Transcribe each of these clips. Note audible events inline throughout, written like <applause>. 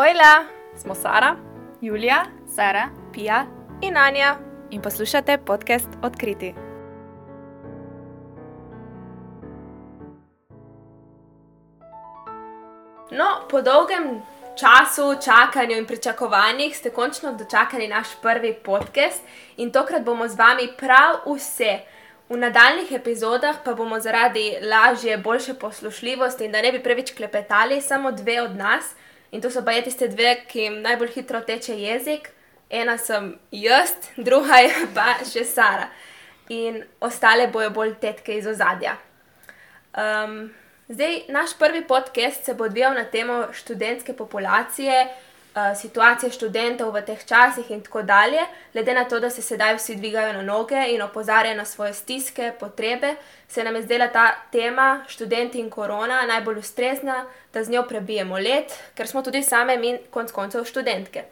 Ojla, smo Sara, Julija, Sara, Pija in Anja in poslušate podcast Odkriti. No, po dolgem času, čakanju in pričakovanjih ste končno dočakali naš prvi podcast in tokrat bomo z vami prav vse. V nadaljnih epizodah pa bomo zaradi lažje, boljše poslušljivosti in da ne bi preveč klepetali, samo dve od nas. In to so pa je tiste dve, ki jim najbolj hitro teče jezik. Ena sem jaz, druga je pa še Sara. In ostale bojo bolj tetke iz ozadja. Um, zdaj, naš prvi podcast se bo odvijal na temo študentske populacije, situacije študentov v teh časih in tako dalje. Glede na to, da se sedaj vsi dvigajo na noge in opozarjajo na svoje stiske, potrebe, se nam je zdela ta tema študenti in korona najbolj ustrezna, da z njo prebijemo let, ker smo tudi same mi konc koncev študentke.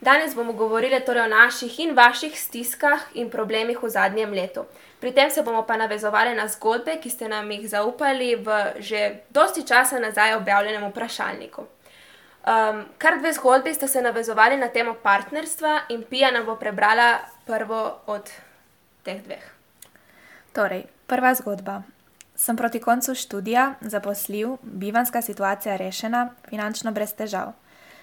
Danes bomo govorili torej o naših in vaših stiskah in problemih v zadnjem letu. Pri tem se bomo pa navezovali na zgodbe, ki ste nam jih zaupali v že dosti časa nazaj objavljenem vprašalniku. Um, kar dve zgodbi sta se navezovali na temo partnerstva, in Pija nam bo prebrala prvo od teh dveh. Torej, prva zgodba. Sem proti koncu študija, zaposljiv, bivanska situacija rešena, finančno brez težav.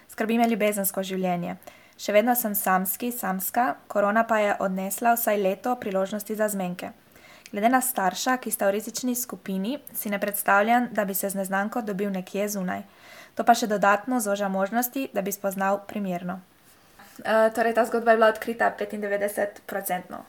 Skrbi me ljubezensko življenje. Še vedno sem samski, samska, korona pa je odnesla vsaj leto priložnosti za zmenke. Glede na starša, ki sta v rizični skupini, si ne predstavljam, da bi se z neznanko dobil nekje zunaj. To pa še dodatno zoža možnosti, da bi spoznal primerno. Uh, torej, ta zgodba je bila odkrita 95-odstotno.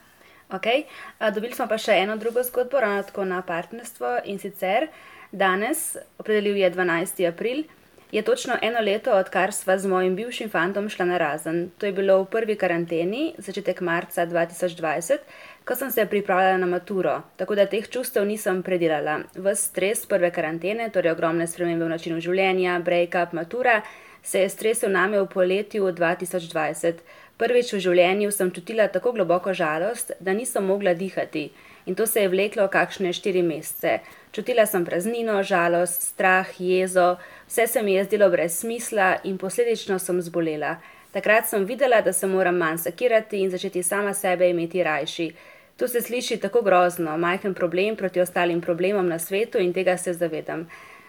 Okay. Dobili smo pa še eno drugo zgodbo, ravno tako na partnerstvo in sicer danes, opredelil je 12. april, je točno eno leto, odkar sva z mojim bivšim fantom šla na razen. To je bilo v prvi karanteni, začetek marca 2020, ko sem se pripravljala na maturo, tako da teh čustev nisem predelala. Ves stres prve karantene, torej ogromne spremembe v načinu življenja, break-up, matura, se je stresel name v poletju 2020. Prvič v življenju sem čutila tako globoko žalost, da nisem mogla dihati. In to se je vleklo kakšne štiri mesece. Čutila sem praznino, žalost, strah, jezo, vse se mi je zdelo brez smisla in posledično sem zbolela. Takrat sem videla, da se moram manj sakirati in začeti sama sebe imeti rajši. To se sliši tako grozno, majhen problem proti ostalim problemom na svetu in tega se zavedam.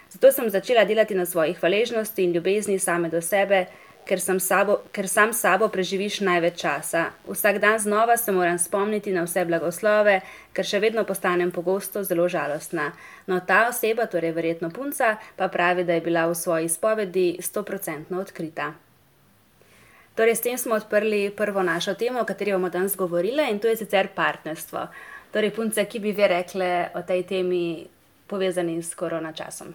Zato sem začela delati na svoji hvaležnosti in ljubezni same do sebe, ker, sabo, ker sam s sabo preživiš največ časa. Vsak dan znova se moram spomniti na vse blagoslove, ker še vedno postanem pogosto zelo žalostna. No, ta oseba, torej verjetno punca, pa pravi, da je bila v svoji spovedi 100% odkrita. Torej, s tem smo odprli prvo našo temo, o kateri bomo danes govorili, in to je sicer partnerstvo. Torej, punce, ki bi vi rekli o tej temi, povezani s korona časom.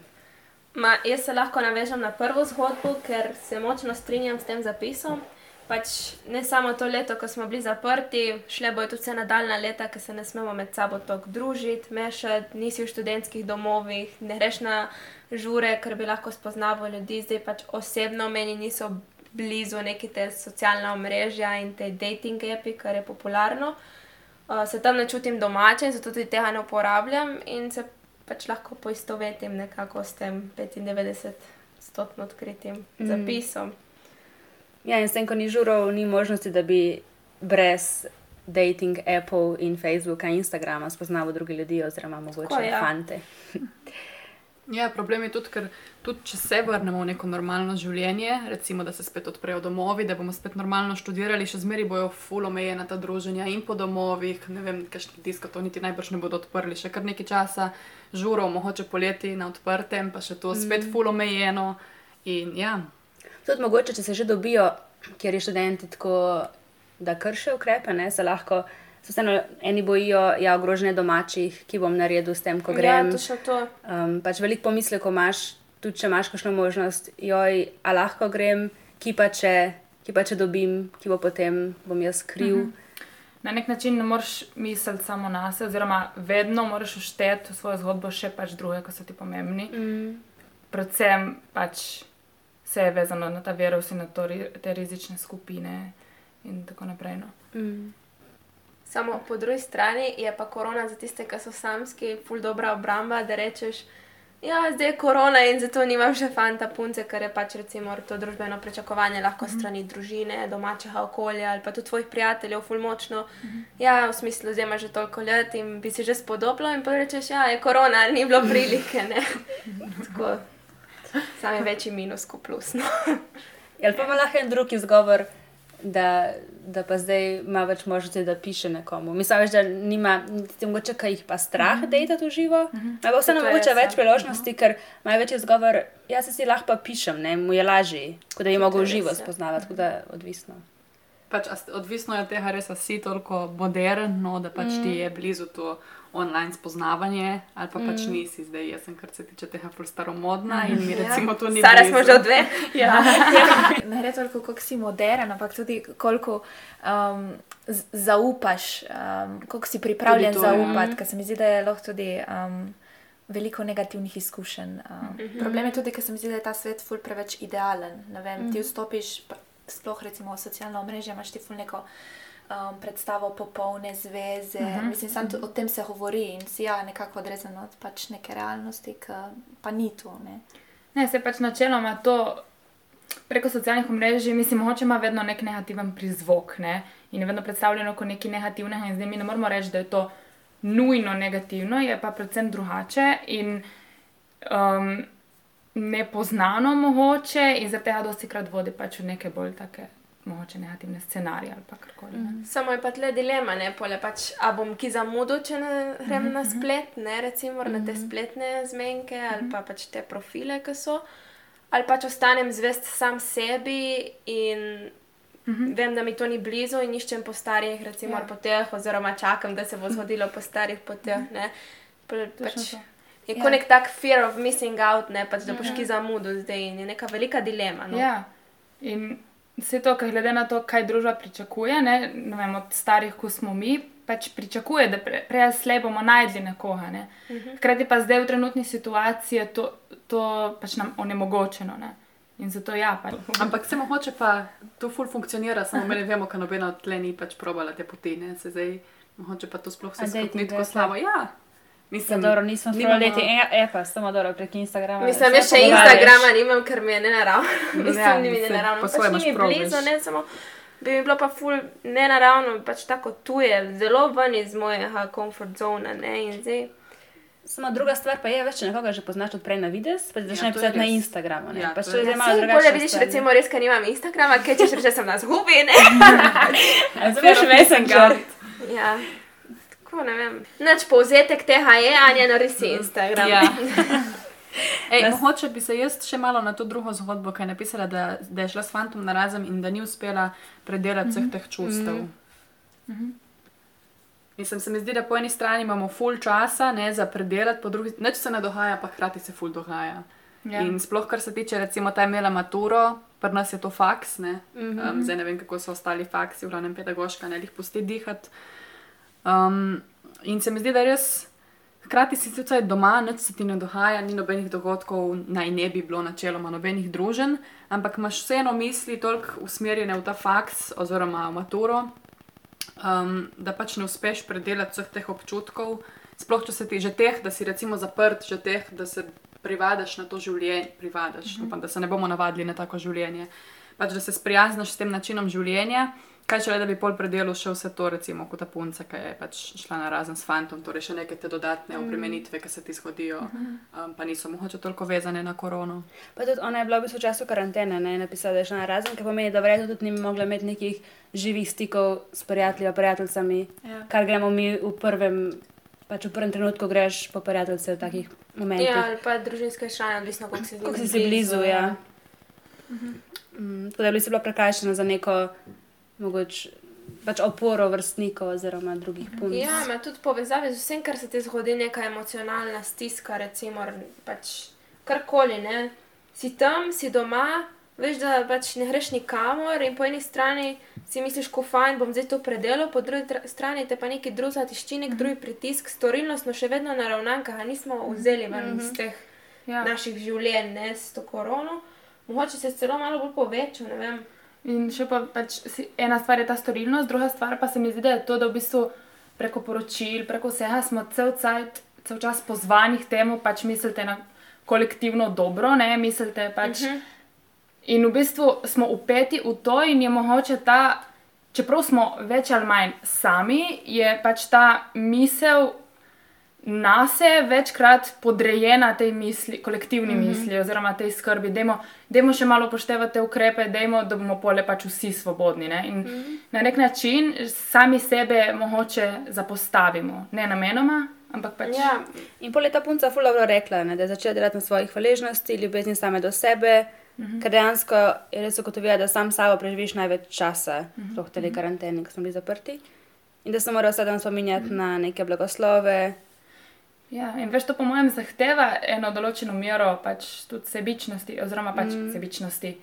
Ma, jaz se lahko navežem na prvo zgodbo, ker se močno strinjam s tem zapisom. Pač ne samo to leto, ko smo bili zaprti, šle bojo tudi vse nadaljna leta, ker se ne smemo med sabo tako družiti, mešati, nisi v študentskih domovih, ne greš na žure, ker bi lahko spoznaval ljudi. Zdaj pač osebno meni niso blizu neki te socialne omrežja in te dating api, kar je popularno. Uh, se tam ne čutim domače, zato tudi tega ne uporabljam in se pač lahko poistovetim nekako s tem 95-stotno odkritim mm. zapisom. Ja, in s tem, ko ni žurov, ni možnosti, da bi brez dating Apple in Facebooka in Instagrama spoznal druge ljudi, oziroma mogoče Tako, ja. fante. <laughs> Ja, problem je tudi, ker tudi če se vrnemo v neko normalno življenje, recimo, da se spet odprejo domovi, da bomo spet normalno študirali, še zmeraj bojo fulomejena ta druženja in po domovih, ne vem, kakšni disko to niti najbrž ne bodo odprli, še kar nekaj časa, žuro, mogoče poleti na odprtem, pa še to spet mm. fulomejeno. In ja. Tudi mogoče, če se že dobijo, ker je študenti tako, da kršijo ukrepe, ne, se lahko se vseeno eni bojijo, ja, je ogrožene domačih, ki bom naredil s tem, ko ja, grem. Ja, to to. Um, pač veliko pomislekov imaš, tudi če imaš kakšno možnost, joj, a lahko grem, ki pa če, ki pa če dobim, ki bo potem bom jaz kriv. Mhm. Na nek način ne moreš misliti samo na sebe, oziroma vedno moraš ušteti v svojo zgodbo še pač druge, ki so ti pomembni. Mm. Predvsem pač se je vezano na ta verus in na to, te rizične skupine in tako naprej. No. Mm. Samo po drugi strani je pa korona za tiste, ki so samski, ful dobra obramba, da rečeš, Ja, zdaj je korona in zato nimam še fanta punce, ker je pač recimo to družbeno pričakovanje lahko Mhm. strani družine, domačega okolja ali pa tudi tvojih prijateljev, ful močno. Ja, v smislu, zdaj imaš že toliko let in bi si že spodoblo in pa rečeš, ja, je korona, ni bilo prilike, ne. Tako, sam je večji minus kot plus. No. Ali pa ima lahko en drug izgovor, da, da pa zdaj ima več možnosti, da piše nekomu. Mislim, veš, da nima, mogoče kaj jih pa strah, da je to živo. Ima pa vseeno To je mogoče več priložnosti, ker ima več izgovor, jaz se si lahko pa pišem, ne, mu je lažje, kot da je mogel živo ja. spoznavati, tako da odvisno. Pač, odvisno je od tega, res si toliko modern, no, da pač mm. ti je blizu to online spoznavanje, ali pa pač Mm. nisi zdaj. Jaz sem, kar se tiče tega, ful staromodna in mi recimo to ni Stara smo že od dve. <laughs> Ja. <laughs> Ne gre toliko, koliko si moderen, ampak tudi koliko um, zaupaš, um, koliko si pripravljen to, ja. zaupati, ker se mi zdi, da je lahko tudi um, veliko negativnih izkušenj. Um, problem je tudi, ker se mi zdi, da je ta svet ful preveč idealen. Ne Vem, Ti vstopiš, pa, sploh recimo v socialno omrežje, imaš ti ful neko. Um, predstavo popolne zveze, uh -huh. mislim, samo o tem se govori in si ja, nekako odrezan od pač neke realnosti, ki pa ni tu. Ne? Ne, se pač načeloma to preko socialnih omrežij, mislim, mogoče ima vedno nek negativen prizvok ne? in je vedno predstavljeno kot nekaj negativnega. In zdaj mi ne moramo reči, da je to nujno negativno, je pa predvsem drugače in um, nepoznano mogoče in zaradi tega dosti krat vodi pač v neke bolj take. Mogoče negativne scenarije ali karkoli. Mm. Samo je pa tle dilema, ne, pole pač, a bom ki zamudil, če ne grem na splet, ne, recimo na te spletne zmenke ali pa pač te profile, ki so, ali pač ostanem zvest sam sebi in vem, da mi to ni blizu in iščem po starih, recimo Ja. ja. poteh, oziroma čakam, da se bo zgodilo po starih poteh, ne. Pa, pač, to. je Ja. kot nek tak fear of missing out, ne, pač, da boš ki zamudil zdaj in je neka velika dilema. No. Ja, in vse to, kar glede na to, kaj družba pričakuje, ne, ne vem, od starih, ko smo mi, pač pričakuje, da pre, prej ali slej bomo najdli nekoga. Ne. Hkrati pa zdaj v trenutni situaciji to, to pač nam onemogočeno. Ne. In zato ja, pač. <laughs> Ampak se mogoče pa to ful funkcionira, samo mi ne vemo, ker nobena od tle ni pač probala te poti, ne, se zdaj, mogoče pa to sploh A vse skupaj ni tako slabo. Ja, mislim, dobro, nisem nimamo- spremljal te epa, samo dobro prek Instagrama. Mislim, jaz še. Instagrama nimam, ker mi je nenaravno. <laughs> Mislim, Ja, ni mi saj nenaravno. po Pač ni mi prav, blizu, ne samo. Bi mi bilo pa ful nenaravno, pač tako tuje, zelo ven iz mojega comfort zona, ne, in zdaj. Samo druga stvar pa je, veš, če nekoga že poznaš od prej na videz, pa ti začne to je pisati na res. Instagramu. Ne? Ja, pač to je je res. zdaj malo drugače. bolje vidiš, recimo, res, ker nimam Instagrama, kaj češ reči, da sem na zgubi, ne. <laughs> Zveš Messenger. ja. Tako ne vem. Nač povzetek tega je, Anja, narisi Instagram. Ja. <laughs> Ej, mogoče bi se jaz še malo na to drugo zgodbo, ki je napisala, da, da je šla s fantom na razem in da ni uspela predelati vseh teh čustev. Mislim, se mi zdi, da po eni strani imamo full časa ne, za predelati, po drugi nič se ne dogaja, pa hkrati se full dogaja. Ja. In sploh, kar se tiče, recimo, ta imela maturo, pri nas je to faks, ne? um, zdaj ne vem, kako so ostali faksi, v glavnem pedagoška, ne jih pusti dihati. Um, in se mi zdi, da res, hkrati si tudi doma, nič se ti ne dogaja, ni nobenih dogodkov, naj ne bi bilo načeloma nobenih družen, ampak imaš vseeno misli toliko usmerjene v ta faks oziroma v maturo, um, da pač ne uspeš predelati vseh teh občutkov, sploh če se ti že teh, da si recimo zaprt, že teh, da se privadaš na to življenje, privadaš, -hmm. upam, da se ne bomo navadili na tako življenje. Pač, da se sprijaznaš s tem načinom življenja, kaj če le, da bi pol predelal še vse to, recimo kot ta punca, ki je pač šla na razen s fantom, torej še neke te dodatne obremenitve, ki se ti zgodijo, um, pa niso mogoče toliko vezane na korono. Pa tudi ona je bila v bistvu v času karantene, ne, napisala, da je šla na razen, kar pomeni, da verjetno tudi ni mogla imeti nekih živih stikov s prijatelji, prijateljicami, Ja. kar gremo mi v prvem, pač v prvem trenutku greš po prijateljce v takih momentih. Ja, ali pa družinske člane, odvisno koliko si z njimi Kako si si blizu, ja. Mm, tako da bi si bila prekrajšana za neko, mogoče, pač oporo vrstnikov oziroma drugih punc. Ja, ima tudi povezave z vsem, kar se ti zgodi, neka emocionalna stiska, recimo, pač karkoli. Ne? Si tam, si doma, veš, da pač ne greš nikamor in po eni strani si misliš, ko fajn bom zdaj to predelal, po drugi tra- strani te pa neki drugi tišči, nek drugi pritisk, storilnost smo še vedno naravnan, ki ga nismo vzeli ven iz teh Ja. naših življenj, ne s to korono. Mogoče se je celo malo bolj povečal, ne vem. In še pa pač ena stvar je ta storilnost, druga stvar pa se mi zdi, da je to, da v bistvu preko poročil, preko vsega smo cel, cajt, cel čas pozvani k temu, pač mislite na kolektivno dobro, ne mislite pač. Uh -huh. In v bistvu smo upeti v to, in je mogoče ta, čeprav smo več ali manj sami, je pač ta misel nas je večkrat podrejena tej misli, kolektivni mm -hmm. misli oziroma tej skrbi. Dajmo, dajmo še malo upoštevati te ukrepe, dajmo, da bomo pole pač vsi svobodni. Ne? In mm -hmm. na nek način sami sebe mogoče zapostavimo, ne namenoma. Pač... Ja. In pol je ta punca fulano rekla, ne, da je začela delati na svojih hvaležnosti, ljubezni same do sebe, mm -hmm. ker dejansko je res ugotovila, da sam sabo preživiš največ časa, -hmm. sploh te karantene, ko smo bili zaprti. In da se mora vse dan spominjati mm -hmm. na neke blagoslove, Ja, in veš, to po mojem zahteva eno določeno mero pač tudi sebičnosti, oziroma pač mm. sebičnosti.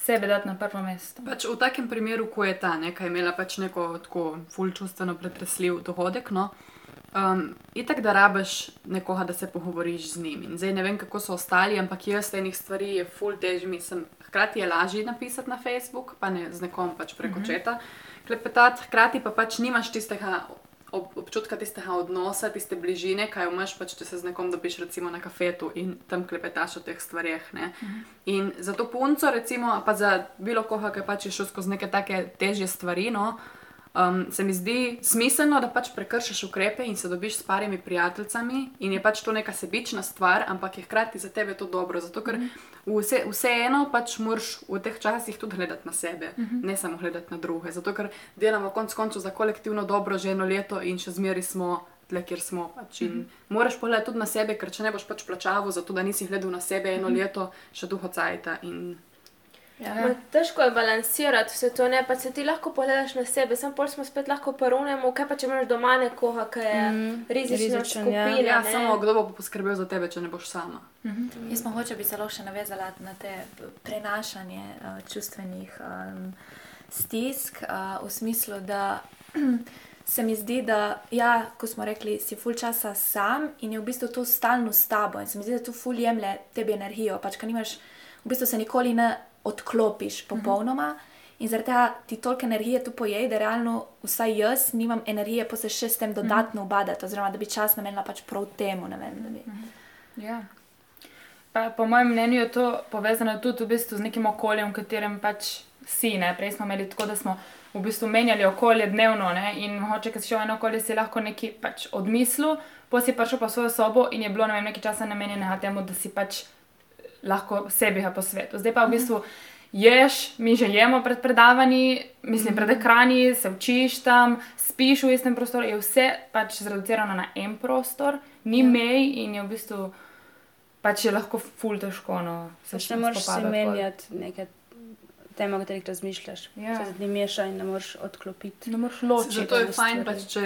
Sebe dati na prvo mesto. Pač v takem primeru, ko je ta neka imela pač neko tako fulčustveno pretresljiv dogodek, no, um, itak da rabiš nekoga, da se pogovoriš z njim. In zdaj ne vem, kako so ostali, ampak jaz enih stvari je ful tež, mislim, hkrati je lažje napisati na Facebook, pa ne z nekom pač preko mm -hmm. četa klepetati, hkrati pa pač nimaš tistega ob, občutka tistega odnosa, tiste bližine, kaj imaš, pač, če se z nekom dobiš, recimo na kafetu in tam klepetaš o teh stvareh. Mhm. In za to punco, recimo, pa za bilo koga, ki pač je šel skozi neke take težje stvari. No, Um, se mi zdi smiselno, da pač prekršiš ukrepe in se dobiš s parimi prijateljicami, in je pač to neka sebična stvar, ampak je hkrati za tebe to dobro. Zato, ker vse, vseeno pač moraš v teh časih tudi gledati na sebe, uh -huh. ne samo gledati na druge. Zato, ker delamo konec koncev za kolektivno dobro že eno leto in še zmeri smo. Tle, kjer smo. Pač. Mm -hmm. Moraš pogledati tudi na sebe, ker če ne boš pač plačal za to, da nisi gledal na sebe eno mm -hmm. leto, še duho cajta. In Ja. Težko je balansirati vse to, ne pa se ti lahko pogledaš na sebe, samo pol smo spet lahko porunemo, kaj pa če imaš doma nekoga, ki je mm, rizična ja. skupina. Ja, ja samo kdo bo poskrbel za tebe, če ne boš sama. Mm -hmm. Jaz mogoče bi se lahko še navezala na te prenašanje uh, čustvenih um, stisk, uh, v smislu, da <clears throat> se mi zdi, da ja, ko smo rekli, si ful časa sam in je v bistvu to stalno s tabo in se mi zdi, da to ful jemlje tebi energijo, pač kaj nimaš, v bistvu se nikoli ne odklopiš popolnoma. Uh -huh. In zaradi tega ti toliko energije tu pojej, da realno, vsaj jaz, nimam energije, pa se še s tem dodatno ubadati, oziroma da bi čas namenila pač prav temu. Vem, bi... -huh. ja. pa, po mojem mnenju je to povezano tudi v bistvu z nekim okoljem, v katerem pač si. Ne? Prej smo imeli tako, da smo v bistvu menjali okolje dnevno ne? in hoče, ker si šel v eno okolje, si lahko nekaj pač odmislil, pa si prišel pa v svojo sobo in je bilo ne vem, nekaj časa namenjenega temu, da si pač lahko sebi po svetu. Zdaj pa v bistvu ješ, mi že jemo pred predavanji, mislim, pred ekrani, se učiš tam, spiš v istem prostoru, je vse pač zreducirano na en prostor, ni ja. mej in je v bistvu pač je lahko ful težko. No, se še ne moreš menjati nekaj. Tema, o katerih razmišljaš, ja. se ti meša in ne moreš odklopiti. Ne moreš ločiti. Zato je fajn, pač, če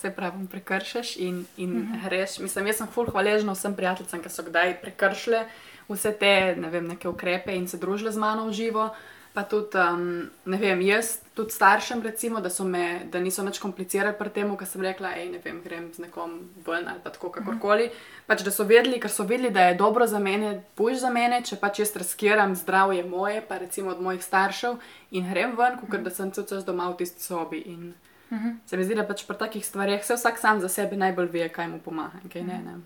se pravi, prekršiš in, in mm -hmm. greš. Mislim, jaz sem ful hvaležen vsem prijateljem, ki so kdaj prekršili vse te ne vem, neke ukrepe in se družile z mano v živo. Pa tudi, um, ne vem, jaz, tudi staršem, recimo, da, me, da niso več komplicirali pri tem, ker sem rekla, hej, ne vem, grem z nekom ven ali pa tako kakorkoli. Pač, da so vedeli, ker so vedeli, da je dobro za mene, boš za mene, če pač jaz razkiram zdravje moje, pa recimo od mojih staršev in grem ven, kot da sem cel čas doma v tisti sobi. In se mi zdi, da pač pri takih stvarih se vsak sam za sebe najbolj ve, kaj mu pomaga. Kaj ne, ne.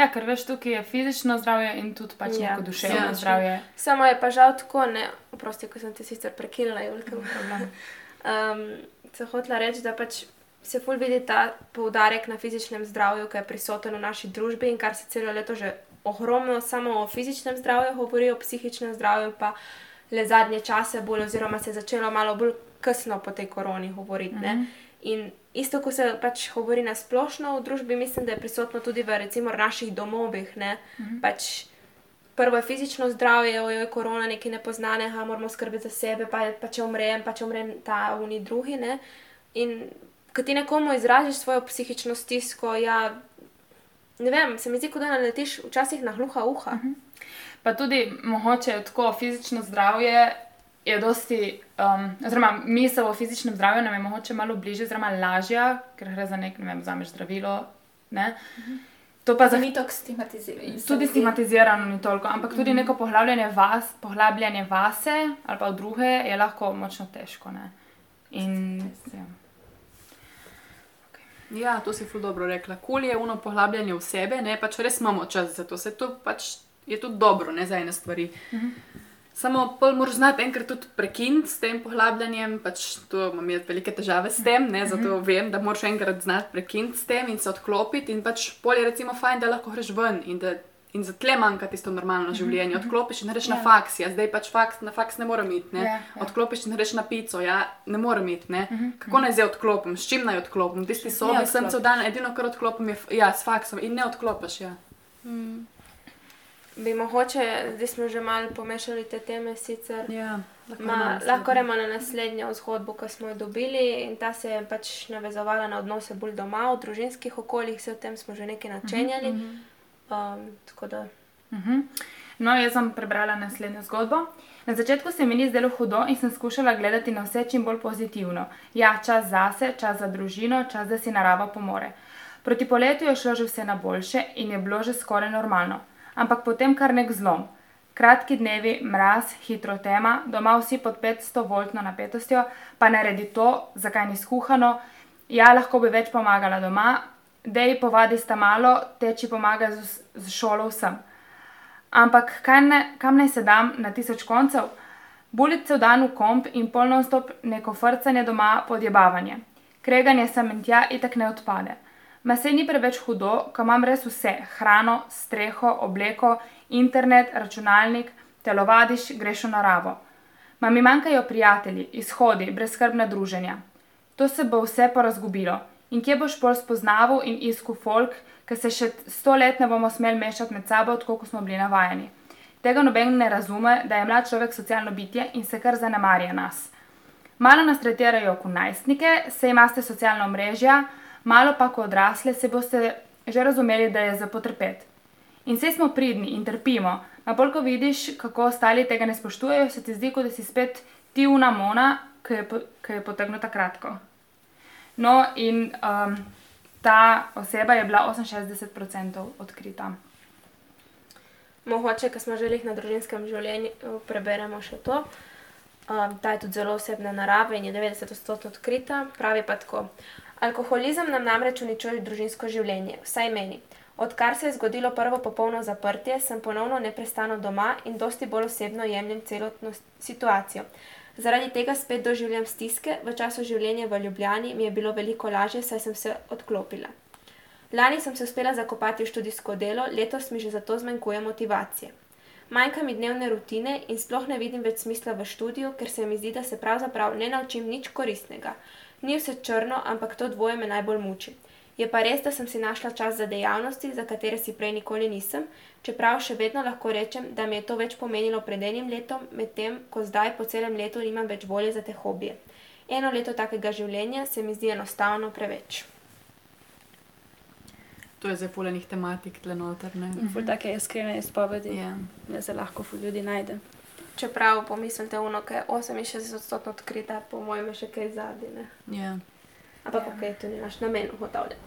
Ja, ker veš, tukaj je fizično zdravje in tudi pač ja. neko duševno ja. zdravje. Samo je pa žal tako, ne, oprosti, ko sem te sicer prekinila, je veliko problem. Um, se hotla reči, da pač se ful vidi ta poudarek na fizičnem zdravju, ki je prisoten v naši družbi in kar se celo leto že ogromno samo o fizičnem zdravju govori, o psihičnem zdravju pa le zadnje čase bolj, oziroma se je začelo malo bolj kasno po tej koroni govoriti. Mm -hmm. In isto, ko se pač govori na splošno v družbi, mislim, da je prisotno tudi v recimo, naših domovih. Ne? Mhm. Pač prvo je fizično zdravje, ojo je korona, nekaj nepoznanega, moramo skrbeti za sebe, pa, pa če umrem, pa če umrem ta uni drugi. Ne? In ko ti nekomu izražiš svojo psihično stisko, ja, ne vem, se mi zdi, da naletiš včasih na gluha uha. Mhm. Pa tudi mogoče tako fizično zdravje je dosti, um, oziroma misel o fizičnem zdravju nam je mogoče malo bližje, oziroma lažja, ker gre za nek, ne vem, vzameš zdravilo. Ne? Mhm. To pa za mi tako stigmatizirano. Tudi stigmatizirano ni toliko, ampak tudi -hmm. neko poglabljanje, vas, poglabljanje vase ali pa v druge je lahko močno težko. Ne? In, ja. Ja, to si ful dobro rekla. Kul je uno poglabljanje v sebe, ne pač res imamo čas za to, se to pač je tudi dobro, ne za ene stvari. Samo pol moraš znati enkrat tudi prekiniti s tem poglabljanjem, pač to imam jaz velike težave s tem, ne, zato vem, da moraš enkrat znati prekiniti s tem in se odklopiti in pač pol je recimo fajn, da lahko greš ven in da in za tle manjka tisto normalno življenje. Odklopiš in greš na faks, ja, zdaj pač faks, na faks ne morem iti, ne. Ja, ja. Odklopiš in greš na pico, ja, ne morem iti, ne. Kako naj zdaj odklopim, s čim naj odklopim? Tisti sobi sem cel dan, edino kar odklopim je, ja, s faksom in ne odklopiš, ja. Bi mogoče, zdaj smo že malo pomešali te teme sicer. Ja, lahko Ma, lahko gremo na naslednjo zgodbo, ki smo jo dobili, in ta se je pač navezovala na odnose bolj doma, v družinskih okoljih, se o tem smo že nekaj načenjali. Um, tako da, Mhm. No, jaz sem prebrala naslednjo zgodbo. Na začetku se mi ni zdelo hudo in sem skušala gledati na vse čim bolj pozitivno. Ja, čas zase, čas za družino, čas, da si narava pomore. Proti poletju je šlo že vse na boljše in je bilo že skoraj normalno. Ampak potem kar nek zlom. Kratki dnevi, mraz, hitro tema, doma vsi pod 500 voltno napetostjo, pa naredi to, zakaj ni skuhano. Ja, lahko bi več pomagala doma, dej povadi sta malo, teči pomaga z, z šolo vsem. Ampak ne, kam naj se dam na tisoč koncev? Bulice cel dan v komp in polno stop neko frcanje doma, podjebavanje. Kreganje sem in tja itak ne odpade. Ma se ni preveč hudo, ko imam res vse: hrano, streho, obleko, internet, računalnik, telovadiš, greš v naravo. Ma mi manjkajo prijatelji, izhodi, brezskrbna druženja. To se bo vse porazgubilo. In kje boš pol spoznaval in iskal folk, ki se še sto let ne bomo smeli mešati med sabo, tako kot smo bili navajeni. Tega noben ne razume, da je mlad človek socialno bitje in se kar zanemarja nas. Malo nas tretirajo kot najstnike, se imate socialna omrežja, malo pa kot odrasle, se boste že razumeli, da je za potrpeti. In vse smo pridni in trpimo, a bolj ko vidiš, kako ostali tega ne spoštujejo, se ti zdi, kot da si spet ti una mona, ki je, je potegnuta kratko. No, in um, ta oseba je bila 68% odkrita. mogoče, ker smo že jih na družinskem življenju, preberemo še to. Um, ta je tudi zelo osebne narave in je 90% odkrita. Pravi pa tako. Alkoholizem nam namreč uničuje družinsko življenje, vsaj meni. Odkar se je zgodilo prvo popolno zaprtje, sem ponovno neprestano doma in dosti bolj osebno jemljem celotno situacijo. Zaradi tega spet doživljam stiske, v času življenja v Ljubljani mi je bilo veliko lažje, saj sem se odklopila. Lani sem se uspela zakopati v študijsko delo, letos mi že zato zmanjkuje motivacije. Manjka mi dnevne rutine in sploh ne vidim več smisla v študiju, ker se mi zdi, da se pravzaprav ne naučim nič koristnega. Ni vse črno, ampak to dvoje me najbolj muči. Je pa res, da sem si našla čas za dejavnosti, za katere si prej nikoli nisem, čeprav še vedno lahko rečem, da mi je to več pomenilo pred enim letom, medtem ko zdaj po celem letu nimam več volje za te hobije. Eno leto takega življenja se mi zdi enostavno preveč. To je zdaj polenih tematik tle noter, ne. In ful take iskrene izpovedi, Ja. da se lahko ful ljudi najde. Čeprav pomislite, ono, ki je 68% odkrita, po mojem, je še kaj zadnje. Ja. Ampak ja. ok, to ni naš namen, ugotavljam.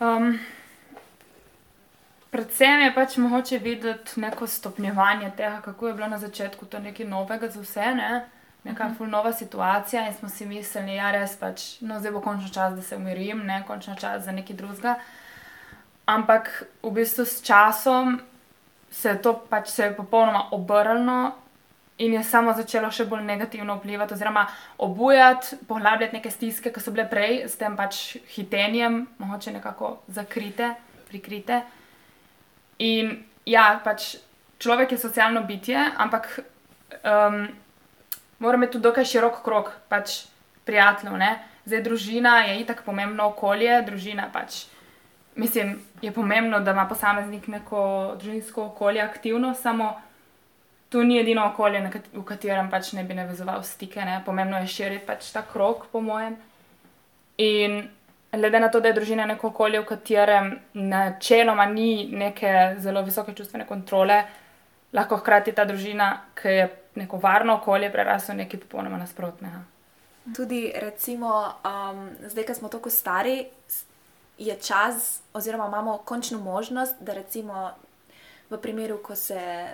Um, predvsem je pač mogoče videti neko stopnjevanje tega, kako je bilo na začetku to nekaj novega za vse, ne? neka uh -huh. ful nova situacija in smo si mislili, ja, res pač, no, zdaj bo končno čas, da se umirim, ne, končno čas za nekaj drugega. Ampak v bistvu s časom se je to pač se je popolnoma obrnilo in je samo začelo še bolj negativno vplivati, oziroma obujati, poglabljati neke stiske, ki so bile prej s tem pač hitenjem, mogoče nekako zakrite, prikrite. In ja, pač človek je socialno bitje, ampak um, mora imeti tudi dokaj širok krok pač prijateljev. Ne? Zdaj, družina je itak pomembno okolje, družina pač. Mislim, je pomembno, da ima posameznik neko družinsko okolje aktivno, samo to ni edino okolje, v katerem pač ne bi navezoval stike. Ne? Pomembno je širiti pač ta krok, po mojem. In glede na to, da je družina neko okolje, v katerem načeloma ni neke zelo visoke čustvene kontrole, lahko hkrati ta družina, ki je neko varno okolje, prerasla v nekaj popolnoma nasprotnega. Tudi, recimo, um, zdaj, ko smo tako stari, je čas, oziroma imamo končno možnost, da recimo v primeru, ko se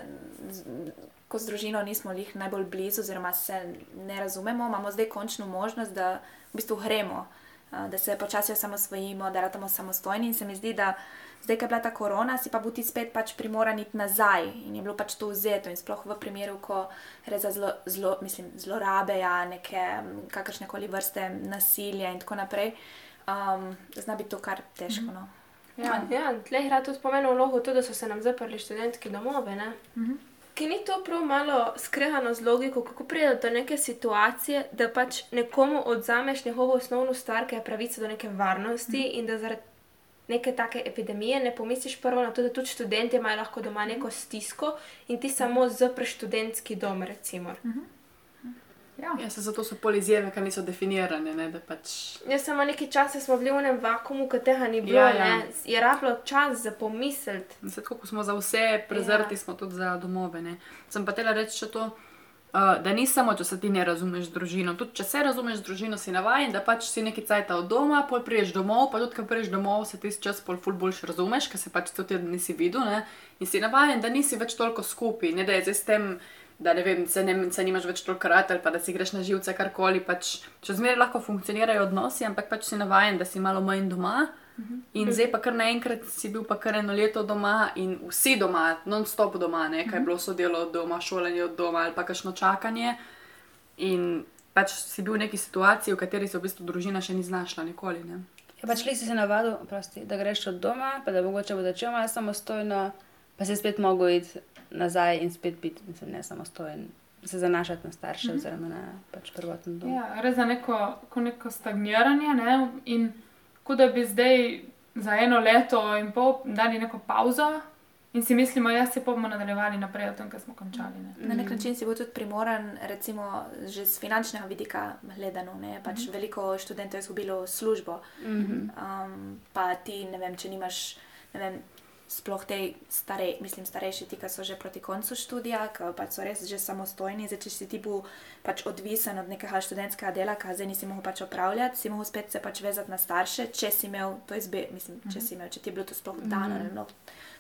ko z družino nismo lih najbolj blizu, oziroma se ne razumemo, imamo zdaj končno možnost, da v bistvu gremo uh, da se počasi osamosvojimo, da ratamo samostojni. In se mi zdi, da zdaj, ko je bila ta korona, si pa bo ti spet pač primoran iti nazaj in je bilo pač to vzeto. In sploh v primeru, ko gre za zlo, zlo, mislim, zlorabe, ja, neke kakršne koli vrste nasilja in tako naprej, um, zna biti to kar težko. No. Ja, ja tleh igra tudi pomembno vlogo, tudi da so se nam zaprli študentski domove. Ne? Ki ni to prav malo skrehano z logiko, kako pride do neke situacije, da pač nekomu odzameš njegovo osnovno stvar, ki je pravica do neke varnosti in da zaradi neke take epidemije ne pomisliš prvo na to, da tudi študenti imajo lahko doma neko stisko in ti samo zapreš študentski dom, recimo. Ja. Ja, zato so pol izjeme, ker niso definirane. Ne, pač... Jaz samo nekaj časa smo bili v enem vakumu, ki tega ni bilo, Ja, ja, ja. ja. je rabilo čas za pomisliti. Tako, ko smo za vse prezrti, Ja. ja. smo tudi za domove. Ne. Sem pa tela reči še to, uh, da ni samo, če se ti ne razumeš družino. Tudi če se razumeš družino, si navaden, da pač si nekaj cajta od doma, pol priješ domov, pa tudi, ko priješ domov, se ti čas pol ful boljš razumeš, ker se pač teden nisi videl. Ne. In si navaden, da nisi več toliko skupaj, ne da je zdaj s tem. Da ne vem, se, ne, se nimaš več toliko rad ali pa da si greš na živce, karkoli. Pač, še zmeraj lahko funkcionirajo odnosi, ampak pač si navaden, da si malo manj doma. In zdaj pa kar naenkrat si bil pa kar eno leto doma in vsi doma, non-stop doma, ne, kaj je bilo sodelo od doma, šolanje od doma ali pa kakšno čakanje. In pač si bil v neki situaciji, v kateri se v bistvu družina še ni znašla nikoli. Ne. Ja, pač li si se navadil, prosti, da greš od doma, pa da mogoče bo začel malo samostojno, pa si spet mogel iti nazaj in spet biti mislim, ne samostojen, se zanašati na starše mm -hmm. oziroma na pač prvotno dom. Ja, gre za neko, ko neko stagniranje ne? in kot da bi zdaj za eno leto in pol dali neko pauzo in si mislimo, da se bomo nadaljevali naprej od tam, kjer smo končali. Ne? Na nek način si bo tudi primoran, recimo, že z finančnega vidika gledano. Ne? Pač mm -hmm. Veliko študentov je izgubilo službo. Mm -hmm. um, pa ti, ne vem, če nimaš, ne vem, sploh te stare, mislim, starejši, ti, ki so že proti koncu študija, ki pač so res že samostojni, zdaj, če si ti bil pač odvisen od nekega študentskega dela, ki zdaj nisi mogel pač opravljati, si mogel spet se pač vezati na starše, če si imel to izbiro, mislim, če si imel, če ti je bilo to sploh dano, mm -hmm. no,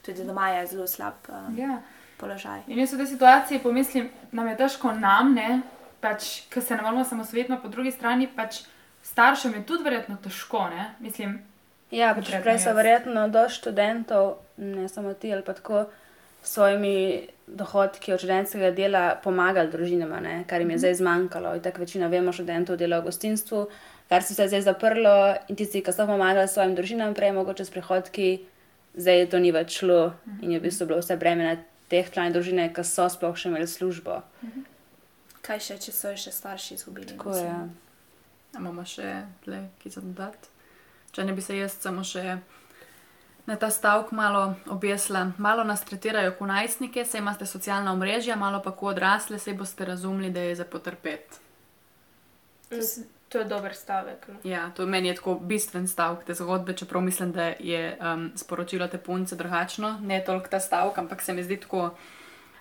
tudi doma je zelo slab um, Ja. položaj. In jaz v tej situaciji pomislim, nam je težko nam, ne, pač, ker se ne moramo samo svetno, po drugi strani pač staršem je tudi verjetno težko, ne, mislim. Ja, pač prej so verjetno do študentov, ne samo ti ali pa tako, s svojimi dohodki od študentskega dela pomagali družinama, ne, kar jim je zdaj zmanjkalo. In tako večina vemo, študentov dela v gostinstvu, kar se je zdaj zaprlo in tisti, ki so pomagali svojim družinam prej, mogoče s prihodki, zdaj to ni več šlo in je v bistvu bilo vse breme na teh članih družine, ki so sploh še imeli službo. Kaj še, če so še starši izgubili? Tako mislim. je. A imamo še tle, ki za dodati. Če ne bi se jaz samo še na ta stavek malo objesla. Malo nas tretirajo kot najstnike, saj imate socialna omrežja, malo pa kot odrasle, saj boste razumeli, da je za potrpeti. Mm, To je dober stavek. No. Ja, to meni je tako bistven stavek te zgodbe, čeprav mislim, da je um, sporočilo te punce drugačno, ne toliko ta stavek, ampak se mi zdi tako,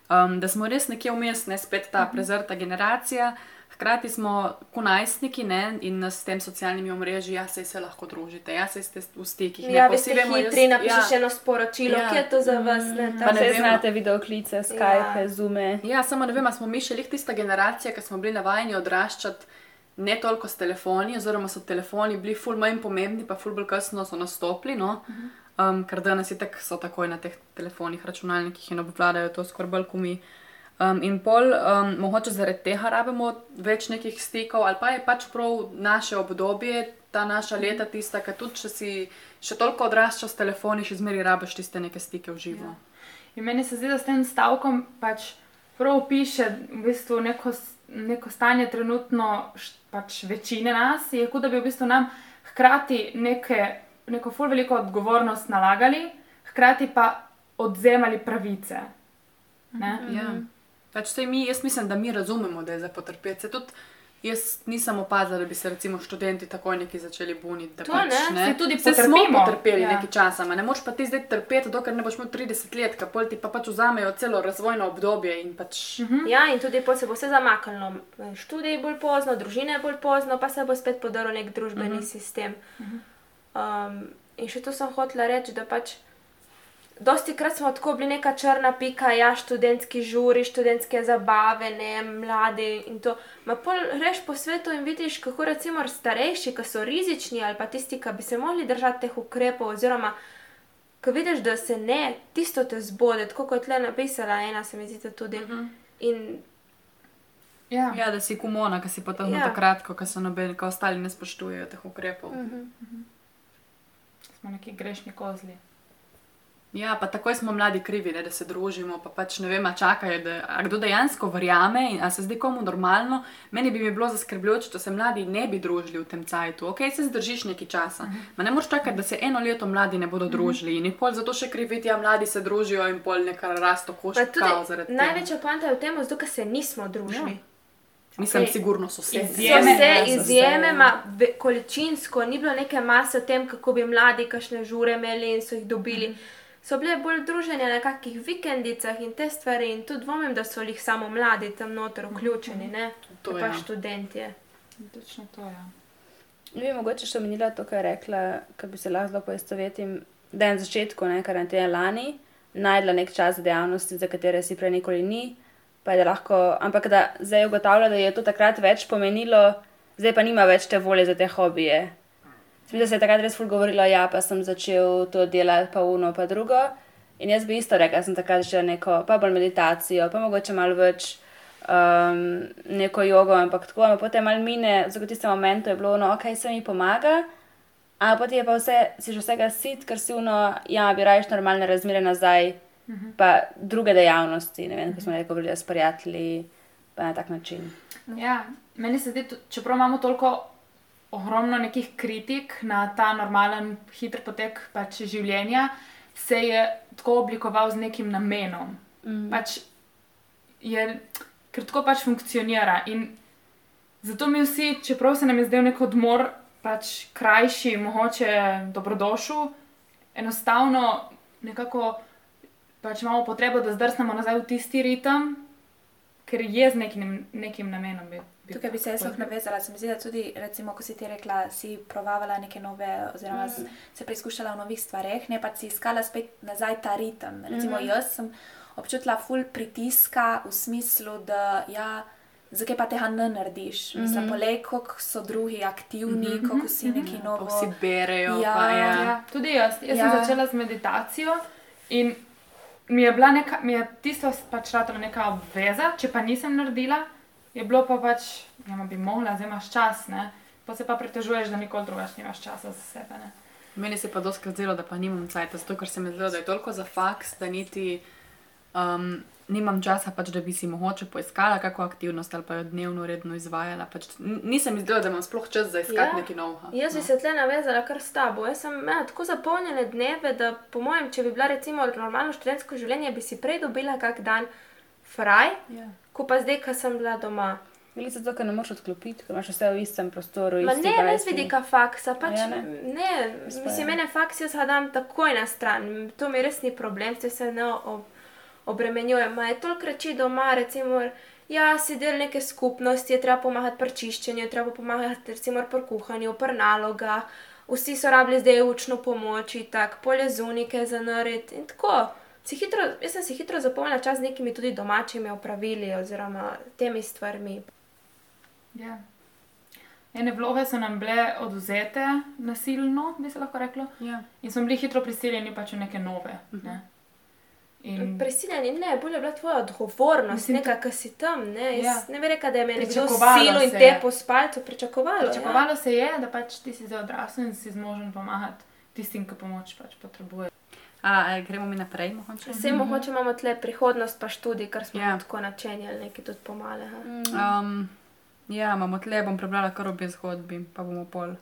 um, da smo res nekje vmes, ne spet ta prezrta generacija. Hkrati smo kot najstniki ne, in nas s tem socialnimi omrežji, ja, sej se lahko družite, ja, sej ste v stikih. ne, Ja, pa vi vsi ste vemo, jaz- hitri, napišeš ja. eno sporočilo, Ja. ki je to za vas. Ne, ne Vse vem. znate videoklice, Skype, Ja. Zoome. Ja, samo ne vem, smo mi še lih tista generacija, ki smo bili navajeni odraščati ne toliko s telefoni, oziroma so telefoni bili ful manj pomembni, pa ful bolj kasno so nastopili. No? Um, ker danes je tako, so takoj na teh telefonih, računalnikih in obvladajo to skoraj bolj kot mi. Um, in pol, um, mogoče zaradi tega rabimo več nekih stikov, ali pa je pač prav naše obdobje, ta naša leta, tista, ki tudi če si še toliko odraščal s telefoni, še zmeraj rabiš tiste neke stike v živo. In meni se zdi, da s tem stavkom pač prav piše v bistvu neko, neko stanje trenutno pač večine nas, je kot da bi v bistvu nam hkrati neke, neko ful veliko odgovornost nalagali, hkrati pa odzemali pravice. Ne? Ja. Pač sej mi, jaz mislim, da mi razumemo, da je za potrpeti. Se Tudi jaz nisem opazila, da bi se recimo študenti takoj neki začeli buniti. da To Pač, ne, saj tudi Saj smo potrpeli Ja. nekaj časa, ne moš pa ti zdaj trpeti, dokler ne boš imel 30 let, kapol ti pa pač vzamejo celo razvojno obdobje in pač. Mm -hmm. Ja, in tudi pol se bo vse zamaknilo. Študij bolj pozno, družine bolj pozno, pa se bo spet podaril nek družbeni uh -huh. sistem. Um, in še to sem hotela reči, da pač dosti krat smo tako bili neka črna pika, ja, študentski žuri, študentske zabave, ne, mladi in to. Ma pol reš po svetu in vidiš, kako recimo starejši, ki so rizični ali pa tisti, ki bi se mogli držati teh ukrepov oziroma ko vidiš, da se ne, tisto te zbode, tako kot le napisala ena, se mi zdi tudi. In Ja. Ja, da si kumona, ki si pa tam Ja. takrat, ko so nobeni, ko ostali ne spoštujejo teh ukrepov. Mhm. Smo neki grešni kozli. Ja, pa takoj smo mladi krivi, ne, da se družimo, pa pač ne vem, a čakajo, da a kdo dejansko verjame in a se zdi komu normalno. Meni bi mi bilo zaskrbljujoče, če se mladi ne bi družili v tem cajtu. Ok, se zdržiš nekaj časa. Ma ne moreš čakati, da se eno leto mladi ne bodo družili in pol zato še kriviti, a mladi se družijo in pol neka rasto koščka zaradi največja poanta je v tem, zato ker se nismo družili. tega. Mislim, Okej. sigurno so vse. Izjeme, vse ja, izjeme, vse. ma, ve, količinsko ni bilo neke mase o tem, kako bi mladi kašne žure imeli in so jih dobili. So bile bolj druženje na kakih vikendicah in te stvari, in tudi dvomim, da so jih samo mladi tam noter vključeni, ne To pa ja. študentje. Točno to je. Ja. Ne bi mogoče še omenila to, kar je rekla, kar bi se lahko zelo poistovetim, da je na začetku ne, karantene lani najdla nek čas za dejavnosti, za katere si prej nikoli ni, pa je da lahko, ampak da zdaj ugotavlja, da je to takrat več pomenilo, zdaj pa nima več te volje za te hobije. Mislim, da se je takrat res ful govorilo, ja, pa sem začel to delati, pa uno, pa drugo. In jaz bi isto rekla, sem takrat začela neko, pa bolj meditacijo, pa mogoče malo več um, neko jogo, ampak tako, ampak potem malo mine, zato v tistem momentu je bilo, no, ok, se mi pomaga, a potem je pa vse, si že vsega sit, ker si uno, ja, bi rajš normalne razmere nazaj, pa druge dejavnosti, ne vem, ko smo rekli, govorili s prijatelji, pa na tak način. Ja, meni se zdi, čeprav imamo toliko ogromno nekih kritik na ta normalen, hiter potek pač življenja, se je tako oblikoval z nekim namenom. Mm. Pač je, ker tako pač funkcionira. In zato mi vsi, čeprav se nam je zdel nek odmor, pač krajši, mogoče dobrodošel, enostavno nekako pač imamo potrebo, da zdrsnemo nazaj v tisti ritem, ker je z nekim, nekim namenom. Bi, bi Tukaj bi se jaz lahko navezala. Se mi zdi, da tudi, recimo, ko si ti rekla, si provavala neke nove, oziroma mm. se preizkušala v novih stvareh, ne pa si iskala spet nazaj ta ritem. Recimo, mm. jaz sem občutila ful pritiska v smislu, da ja. Zakaj pa tega ne narediš? Mislim, mm -hmm. polej, koliko so drugi aktivni, mm -hmm. koliko si neki Pa novo. vsi berejo. Ja. pa, ja. Ja, tudi jaz. Jaz ja. Ja. sem začela z meditacijo in mi je, bila neka, mi je tisto pač ratalo neka obveza, če pa nisem naredila, je bilo pa pač, ja, ma bi mogla, zdaj imaš čas, ne. Pa se pa pritožuješ, da nikoli drugače nimaš časa za sebe. Ne? Meni se pa doskrat zdelo, da pa nimam cajta, zato ker se mi zdelo, da je toliko za faks, da niti um, nimam časa, pač, da bi si mogoče poiskala kakšno aktivnost ali pa jo dnevno redno izvajala. Pač, nisem mi zdelo, da imam sploh čas za iskati Ja. ja. nekaj novega. Jaz bi se tle navezala kar s tabo. Jaz sem imela tako zapolnjene dneve, da po mojem, če bi bila recimo normalno študentsko življenje, bi si prej dobila kak dan fraj, Ja. ko pa zdaj, ko sem bila doma. Ali zato, ker ne moreš odklopiti, ker imaš vse v istem prostoru. Ma ne, ne z vidika faksa, pač Ja, ne. ne? mislim, ja. mene faks jaz ga dam takoj na stran, to mi res ni problem, se se ne ob, obremenjujem. Ma je toliko reči doma, recimo, ja, si del neke skupnosti, je treba pomagati pri čiščenju, je treba pomagati recimo pri kuhanju, pri nalogah, vsi so rabili zdaj učno pomoč, tako polje zunike za nared in tako. Si hitro, jaz sem si hitro zapomnila čas z nekimi tudi domačimi opravili oziroma temi stvarmi. Ja. Ene vloge so nam bile oduzete nasilno, bi se lahko reklo, Ja. in smo bili hitro prisiljeni pač v neke nove. Ne? In, Prisiljeni, ne, bolj je bila tvoja odgovornost, Mislim, neka, ki si tam. Ne, Ja. Jaz ne bi rekla, da je me nekdo Pričakovalo silo in te je. po spalcu pričakovalo. ja. Pričakovalo se je, da pač ti si zdaj odrasel in si zmožen pomagati tistim, ki pomoč pač potrebuje. A, gremo mi naprej, mogoče? Ja. Vse mogoče imamo tle prihodnost, pa študij, kar smo Ja. yeah. tako načenjali, nekaj tudi pomale. Mm. Um, ja, imamo tle, bom prebrala kar obe zgodbi, pa bomo pol.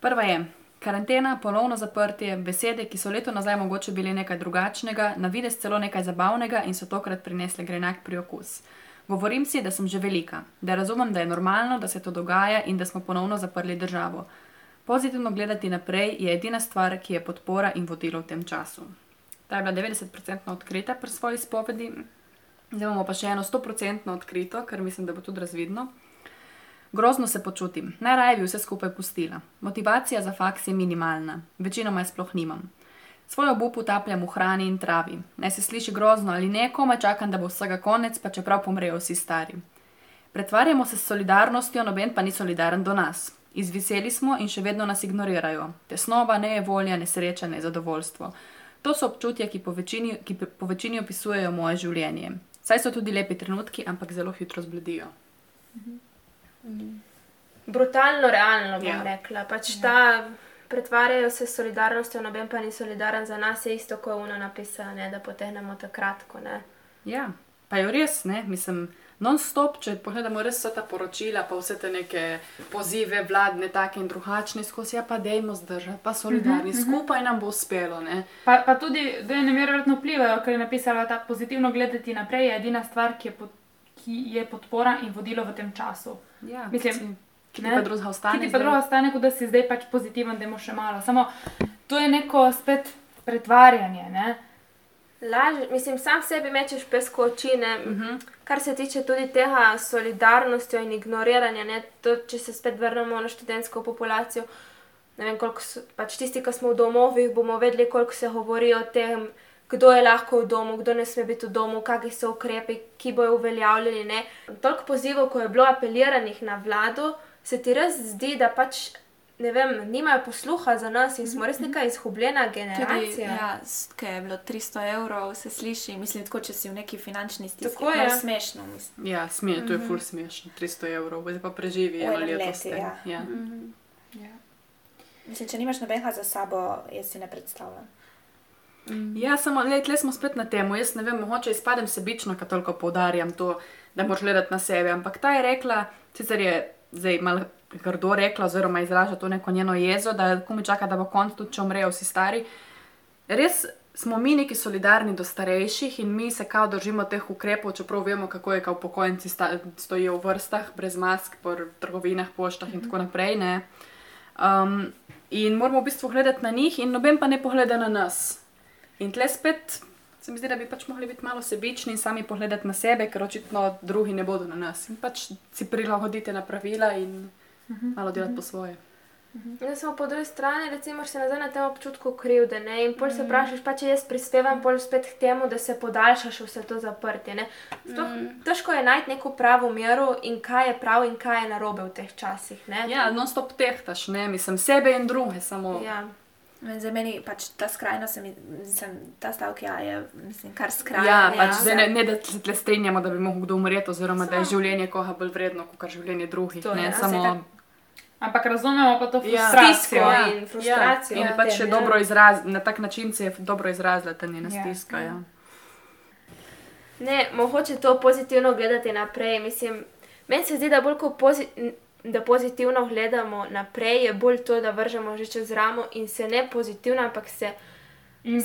Prva je. Karantena, ponovno zaprtje, besede, ki so leto nazaj mogoče bile nekaj drugačnega, na videz celo nekaj zabavnega in so tokrat prinesle grenak priokus. Govorim si, da sem že velika, da razumem, da je normalno, da se to dogaja in da smo ponovno zaprli državo. Pozitivno gledati naprej je edina stvar, ki je podpora in vodilo v tem času. Ta je bila 90% odkrita pri svoji spovedi, Zdaj imamo pa še eno 100% odkrito, kar mislim, da bo tudi razvidno. Grozno se počutim, najraje bi vse skupaj pustila. Motivacija za faks je minimalna, večinoma je sploh nimam. Svoj obup utapljam v hrani in travi. Naj se sliši grozno ali ne, komaj čakam, da bo vsega konec, pa čeprav pomrejo vsi stari. Pretvarjamo se s solidarnostjo, noben pa ni solidaren do nas. Izviseli smo in še vedno nas ignorirajo. Tesnoba, nejevolja, nesreča, nezadovoljstvo. To so občutja, ki po večini, ki po večini opisujejo moje življenje. Saj so tudi lepi trenutki, ampak zelo hitro zbledijo. Brutalno realno bom Ja. rekla. Pač ta pretvarjajo se s solidarnostjo, noben pa ni solidaren za nas, je isto kot uno napisano, ne, da potegnemo takrat, ko ne. Ja, pa je res, ne, mislim, non-stop, če pogledamo res vsa ta poročila, pa vse te neke pozive vladne, take in drugačne, skozi ja, pa dejmo zdržati, pa solidarni, skupaj nam bo uspelo, ne. Pa, pa tudi ene mere verjetno vplivajo, ker je napisala ta pozitivno gledati naprej, je edina stvar, ki je, pod, ki je podpora in vodilo v tem času. Ja, Mislim, ki ti ne, pa drugega ostane. Ki ti pa druga ostane, kot da si zdaj pač pozitiven, da imaš še malo. Samo to je neko spet pretvarjanje. Ne? Laže, mislim, sam sebi mečeš pesko oči, ne, uh Mhm. -huh. kar se tiče tudi tega solidarnostjo in ignoriranja, ne, to, če se spet vrnemo na študentsko populacijo. Ne vem, koliko so, pač tisti, ki smo v domovih, bomo vedeli, koliko se govori o tem, kdo je lahko v domu, kdo ne sme biti v domu, kakšni so ukrepi, ki bojo uveljavljeni. Ne. Toliko pozivov, ko je bilo apeliranih na vlado, se ti res zdi, da pač. Ne vem, nimajo posluha za nas in smo res neka izgubljena Tudi, generacija. ja, ki je bilo 300 evrov, se sliši, mislim, tako, če si v neki finančni stiski. Tako je. Malo smešno, mislim. Ja, smije, to je ful smešno, 300 evrov, zdaj pa preživi eno leto. tem. ja. Ja. Ja. Mislim, če nimaš nobenega za sabo, jaz si ne predstavljam. Ja, samo le, tle smo spet na tem. Jaz ne vem, mogoče izpadem sebično, ko toliko poudarjam to, da moraš gledati na sebe. Ampak ta je rekla, sicer je zdaj malo grdo rekla, oziroma izraža to neko njeno jezo, da ko mi čaka, da bo konc, tudi če umrejo vsi stari. Res smo mi neki solidarni do starejših in mi se kao držimo teh ukrepov, čeprav vemo, kako je, kako upokojenci sta, stojijo v vrstah, brez mask, po trgovinah, poštah in tako naprej. Ne? Um, in moramo v bistvu gledati na njih, in noben pa ne pogleda na nas. In tle spet se mi zdi, da bi pač mogli biti malo sebični in sami pogledati na sebe, ker očitno drugi ne bodo na nas. In pač si prilagodite na pravila in malo delati po svoje. Ja, samo po drugi strani, recimo, se nazaj na tem občutku krivde. Ne? In pol se vprašaš, pa če jaz prispevam pol spet k temu, da se podaljšaš vse to zaprtje. ne. Sploh Težko je najti neko pravo mero in kaj je prav in kaj je narobe v teh časih. Ne? Ja, non-stop tehtaš, ne, mislim, sebe in druge samo. Ja. Za meni pač ta skrajno, se mi, mislim, ta stavek ja, je mislim, kar skrajno. Ja, pač zdaj ne, ne da se tle strinjamo, da bi lahko kdo umreti, oziroma da je Samo- življenje koga bolj vredno kot življenje drugih. To ne, ja, samo, saj Ampak razumemo pa to Ja. frustracijo. Stisko in frustracijo. Ja, in pač tem, še ja. dobro izraz, na tak način se je dobro izrazila ta njena Ja. stiska. Ja. Ne, mogoče to pozitivno gledati naprej. Mislim, meni se zdi, da bolj kot pozi da pozitivno gledamo naprej, je bolj to, da vržemo že čez ramo in se ne pozitivno, ampak se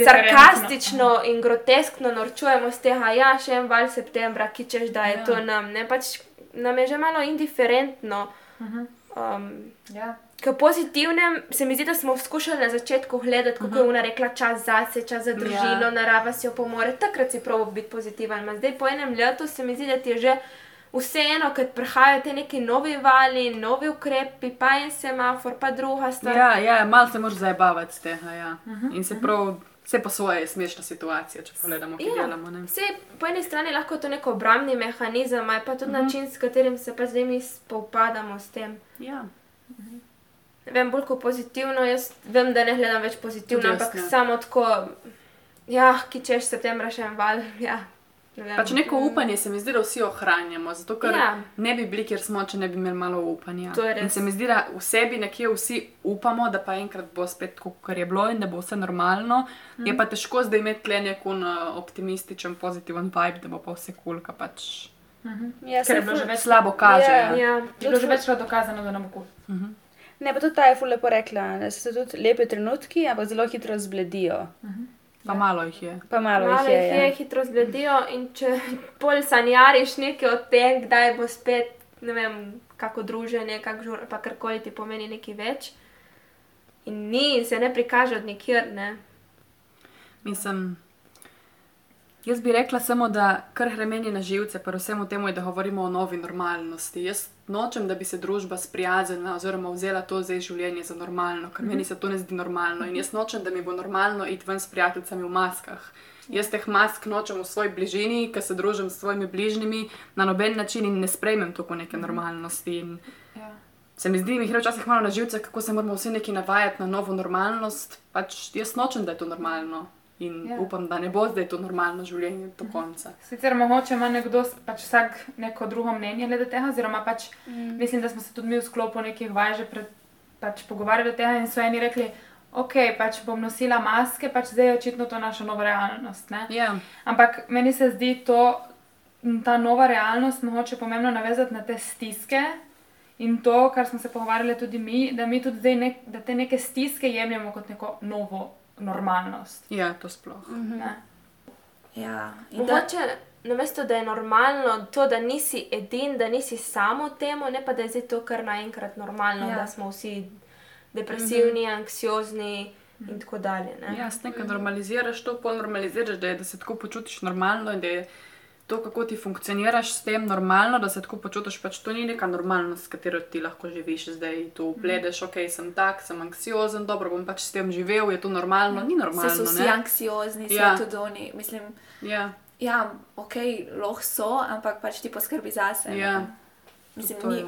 sarkastično in groteskno norčujemo z tega, ja, še en val septembra, ki češ, da je Ja. to nam. Ne, pač nam je že malo indiferentno. Mhm. Um, Ja. K pozitivnem se mi zdi, da smo skušali na začetku gledati, kako je ona rekla, čas zase, čas za družino, Ja. narava si jo pomore. Takrat si prav biti pozitiven. Ma zdaj po enem letu se mi zdi, da ti je že vseeno, ker prihajajo te neki novi vali, novi ukrepi, pa en semafor, pa druga stvar. Ja, ja, malo se moraš zabavati z tega. Ja. In se prav, vse po svoje je smešna situacija, če pogledamo, kaj Ja. delamo. Ne. Vse po eni strani lahko je to nek obrambni mehanizem, pa tudi uh -huh. način, s katerim se pa zdaj mi spopadamo s tem. Ja. Ne vem, bolj kot pozitivno, jaz vem, da ne gledam več pozitivno, Tudi ampak samo tako, ja, ki češ septembra še en val. <laughs> Ja, ne vem. Pač neko upanje se mi zdi, da vsi ohranjamo, zato ker Ja. ne bi bili, kjer smo, če ne bi imeli malo upanja. In se mi zdi, da v sebi nekje vsi upamo, da pa enkrat bo spet tako, kot je bilo in da bo vse normalno. Mm. Je pa težko zdaj imeti tle nek uh, optimističen, pozitiven vibe, da bo pa vse kul, cool, pač Ja, Ker je bilo že več slabo kaže. Ja. Ja. Je bilo že večkrat dokazano, da nam bo kul. Ne, pa tudi ta je ful lepo rekla, da so tudi lepi trenutki, ampak zelo hitro zbledijo. Pa malo jih je. Pa malo, malo jih je. jih je, ja. hitro zbledijo in če pol sanjariš nekaj o tem, kdaj bo spet, ne vem, kako druženje, kak žur, pa karkoli ti pomeni nekaj več. In ni, in se ne prikaže od nikjer, ne. Mislim, Jaz bi rekla samo, da kar hremeni na živce, pa vsemu temu je, da govorimo o novi normalnosti. Jaz nočem, da bi se družba sprijaznila oziroma vzela to zdaj življenje za normalno, ker meni se to ne zdi normalno. In jaz nočem, da mi bo normalno iti ven s prijateljicami v maskah. Jaz teh mask nočem v svoji bližini, ker se družim s svojimi bližnjimi na noben način in ne sprejmem to kot neke normalnosti. In Ja. se mi zdi, mi gre včasih malo na živce, kako se moramo vsi neki navajati na novo normalnost. Pač jaz nočem, da je to normalno. In Ja. upam, da ne bo zdaj to normalno življenje do konca. Sicer mogoče ima nekdo pač vsak neko drugo mnenje glede tega, oziroma pač mm. mislim, da smo se tudi mi v sklopu nekih vaj že pred, pač pogovarjali o tem in so eni rekli, ok, pač bom nosila maske, pač zdaj je očitno to naša nova realnost. Ne? Ja, Ampak meni se zdi to, ta nova realnost, mogoče pomembno navezati na te stiske in to, kar smo se pogovarjali tudi mi, da mi tudi zdaj nek, da te neke stiske jemljemo kot neko novo normalnost. ja, to sploh. Ne? Ja, in da, Mogoče, namesto da je normalno to, da nisi edin, da nisi samo v tem, ne pa da je zdaj to kar naenkrat normalno, Ja. da smo vsi depresivni, anksiozni in tako dalje. Ne? Ja, s tem, ko normaliziraš to, pol normaliziraš, da, je, da se tako počutiš normalno in da je to, kako ti funkcioniraš s tem normalno, da se tako počutiš, pač to ni neka normalnost, s katero ti lahko živiš. Zdaj tu pledeš, ok, sem tak, sem anksiozen, dobro bom pač s tem živel, je to normalno, ni se normalno. so vsi ne? anksiozni, Ja. ja. tudi oni. Mislim, Ja, ja, ok, lahko so, ampak pač ti poskrbi zase. ne. ja. Mislim, to ni, je.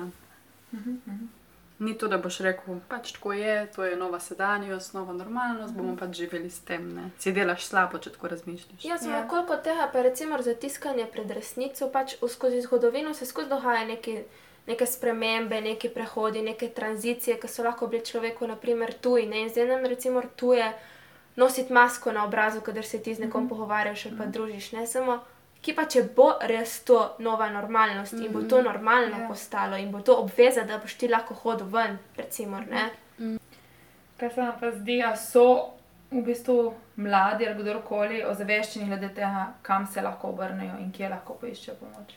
Ni to, da boš rekel, pač tako je, to je nova sedanjost, nova normalnost, bomo pač živeli s tem. Ne? Si delaš slabo, če tako razmišljaš. Jaz sem Ja. koliko tega, pa recimo zatiskanje pred resnico, pač v- skozi zgodovino se skozi dogaja neki, neke spremembe, neki prehodi, neke tranzicije, ki so lahko bili človeku, naprimer, tuji. Ne? In zdaj nam recimo tuje nositi masko na obrazu, kadar se ti z nekom mm -hmm. pogovarjaš ali pa družiš. Ne? Samo, ki pa če bo res to nova normalnost in bo to normalno Ja. postalo in bo to obveza, da boš ti lahko hodil ven, recimo, ne. Kaj se vam pa zdi, da so v bistvu mladi ali kdorkoli ozaveščeni glede tega, kam se lahko obrnejo in kje lahko poiščejo pomoč?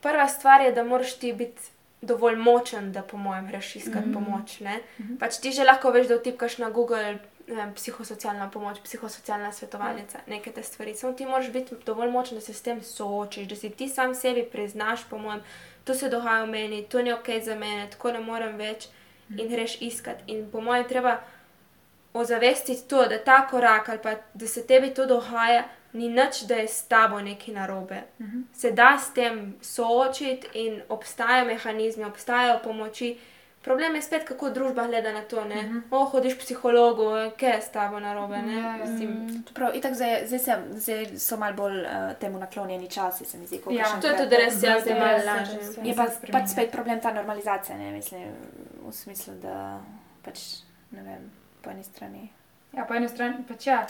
Prva stvar je, da moraš ti biti dovolj močen, da po mojem greš iskati mm -hmm. pomoč. Ne? Mm -hmm. Pač ti že lahko veš, da vtipkaš na Google vem, psihosocialna pomoč, psihosocialna svetovalnica, neke te stvari. Samo ti moraš biti dovolj močen, da se s tem soočiš, da si ti sam sebi priznaš, po mojem, to se dogaja v meni, to ni ok za mene, tako ne morem več in greš iskat. In po mojem treba ozavestiti to, da ta korak ali pa da se tebi to dogaja, ni nič, da je s tabo nekaj narobe. Uh -huh. Se da s tem soočiti in obstajajo mehanizmi, obstajajo pomoči. Problem je spet, kako družba gleda na to. Uh -huh. O, hodiš k psihologu, kaj je s tabo narobe. Ne? Ja, ja. Mislim, Čeprav, itak zdaj, zdaj, se, zdaj so malo bolj uh, temu naklonjeni časi, se mi zdi. Ja, to je tudi res, ja, zdaj Ja, malo ja, lažje. ja. Je pa pač spet problem ta normalizacija, ne mislim, v smislu, da pač ne vem, po eni strani. Ja, po eni strani pač ja.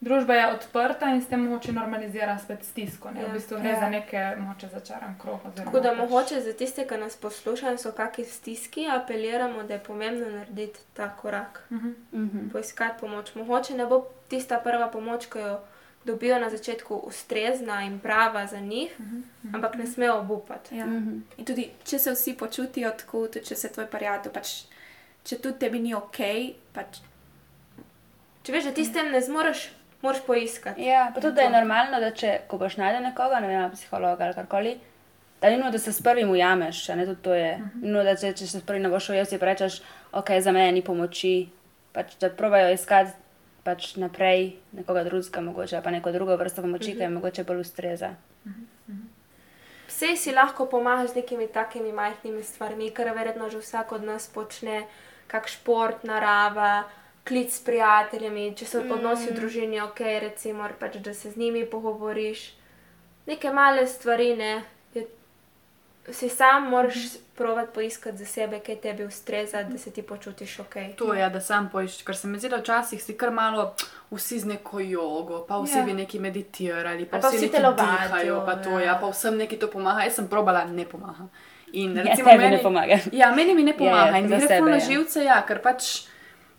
Družba je odprta in s tem mogoče normalizira spet stisko. Ne? Ja. V bistvu gre Ja. za neke moče začaran krog. oziroma Tako da pač- mogoče za tiste, ki nas poslušajo, so kakšni stiski, apeliramo, da je pomembno narediti ta korak. Mhm. Mhm. poiskati pomoč. Mogoče ne bo tista prva pomoč, ki jo dobijo na začetku, ustrezna in prava za njih, ampak ne smejo obupati. Ja. Mhm. In tudi, če se vsi počutijo tako, tudi če se tvoj prijatelj, pač, če tudi tebi ni ok, pač, Če veš, da ti s tem ne zmoriš, moraš poiskati. Ja, pa tudi, da je normalno, da če ko boš najdel nekoga, ne vem, psihologa ali karkoli, da ni nujno, da se s prvim ujameš, ne tudi to je. Ni nujno, da če, če se s prvim ne boš ujel, si pa rečeš, ok, za mene ni pomoči, pač da probajo iskati pač naprej nekoga drugega, mogoče pa neko drugo vrsto pomoči, ki je mogoče bolj ustreza. Vse si lahko pomagaš z nekimi takimi majhnimi stvarmi, kar verjetno že vsak od nas počne, kak šport, narava. Klic s prijatelji, če so odnosi v družini, ok, recimo, pač, da se z njimi pogovoriš. Neke male stvari, ne. Je, si sam moraš provat poiskati za sebe, kaj tebi ustreza, da se ti počutiš ok. To je, da sam poiščeš, ker se mi zdi, da včasih si kar malo vsi z neko jogo, pa vsi Ja. bi neki meditirali, pa, Ali pa vsi, telovadijo, dihajo, pa to, ja. ja, pa vsem neki to pomaga. Jaz sem probala, ne pomaga. In Ja, recimo tebi meni ne pomaga. Ja, meni mi ne Ja, pomaga ja, in za mi gre sebe, ful na ja. živce, ja, ker pač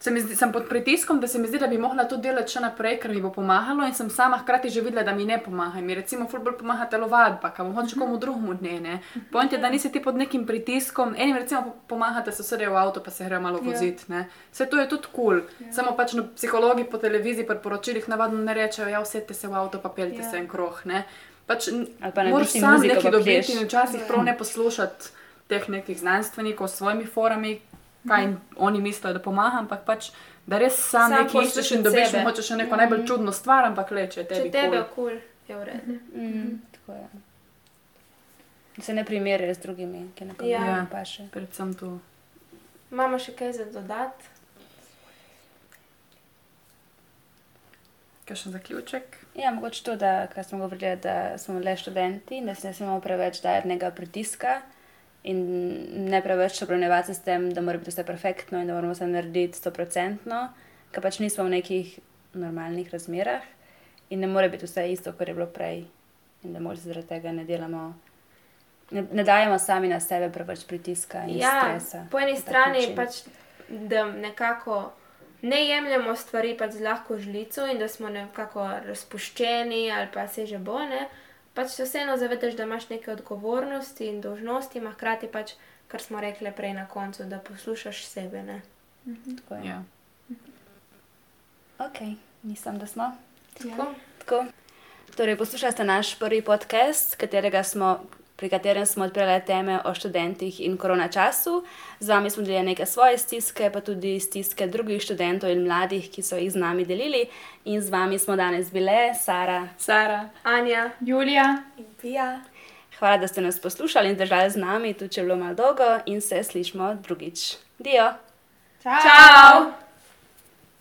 se mi zdi, sem pod pritiskom, da se mi zdi, da bi mogla to delati še naprej, ker mi bo pomagalo in sem sama hkrati že videla, da mi ne pomaga. Mi recimo fulbol pomaga telovadba, kam hoče komu drugemu dne, ne. Point je, da nisi ti pod nekim pritiskom, enim recimo po- pomagate se sedejo v avto, pa se grejo malo voziti, ne. Vse to je tudi kul, cool. samo pač no, psihologi po televiziji, pri poročilih navadno ne rečejo, ja, usedite se v avto, pa peljte se en krog, ne. Pač pa moraš narediš ti sam nekaj dobiti in včasih prav ne poslušati teh nekih znanstvenikov s svojimi forami, kaj jim oni mislijo, da pomaga, ampak pač, da res sam, nekaj iščeš in dobiš sebe. mogoče še neko najbolj čudno stvar, ampak le, če je Če tebe je kul. kul, je v redu. Mm, tako je. Se ne primerjajo z drugimi, ki ne Ja. pomagajo, pa še. Predvsem to. Imamo še kaj za dodati? Kakšen zaključek? Ja, mogoče to, da smo govorili, da smo le študenti in da se ne smemo preveč dajati nekega pritiska in ne preveč obremenjevati se s tem, da mora biti vse perfektno in da moramo vse narediti stoprocentno, ker pač nismo v nekih normalnih razmerah in ne more biti vse isto, kot je bilo prej. In da morda zaradi tega ne delamo, ne, ne dajemo sami na sebe preveč pritiska in Ja, stresa. po eni strani način. pač, da nekako ne jemljemo stvari pač z lahko žlico in da smo nekako razpuščeni ali pa se že bo, ne. Pač se vseeno zavedaš, da imaš neke odgovornosti in dolžnosti, a hkrati pač, kar smo rekli prej na koncu, da poslušaš sebe, ne. Tako je. Ja. Ok, mislim, da smo. Tako? Tako. Torej, poslušali ste naš prvi podcast, katerega smo, pri katerem smo odpirali teme o študentih in korona času. Z vami smo delili neke svoje stiske, pa tudi stiske drugih študentov in mladih, ki so jih z nami delili. In z vami smo danes bile Sara. Sara. Anja. Julija. In pija. Hvala, da ste nas poslušali in držali z nami, tudi če je bilo malo dolgo, in se slišmo drugič. Dio! Ciao. Čau!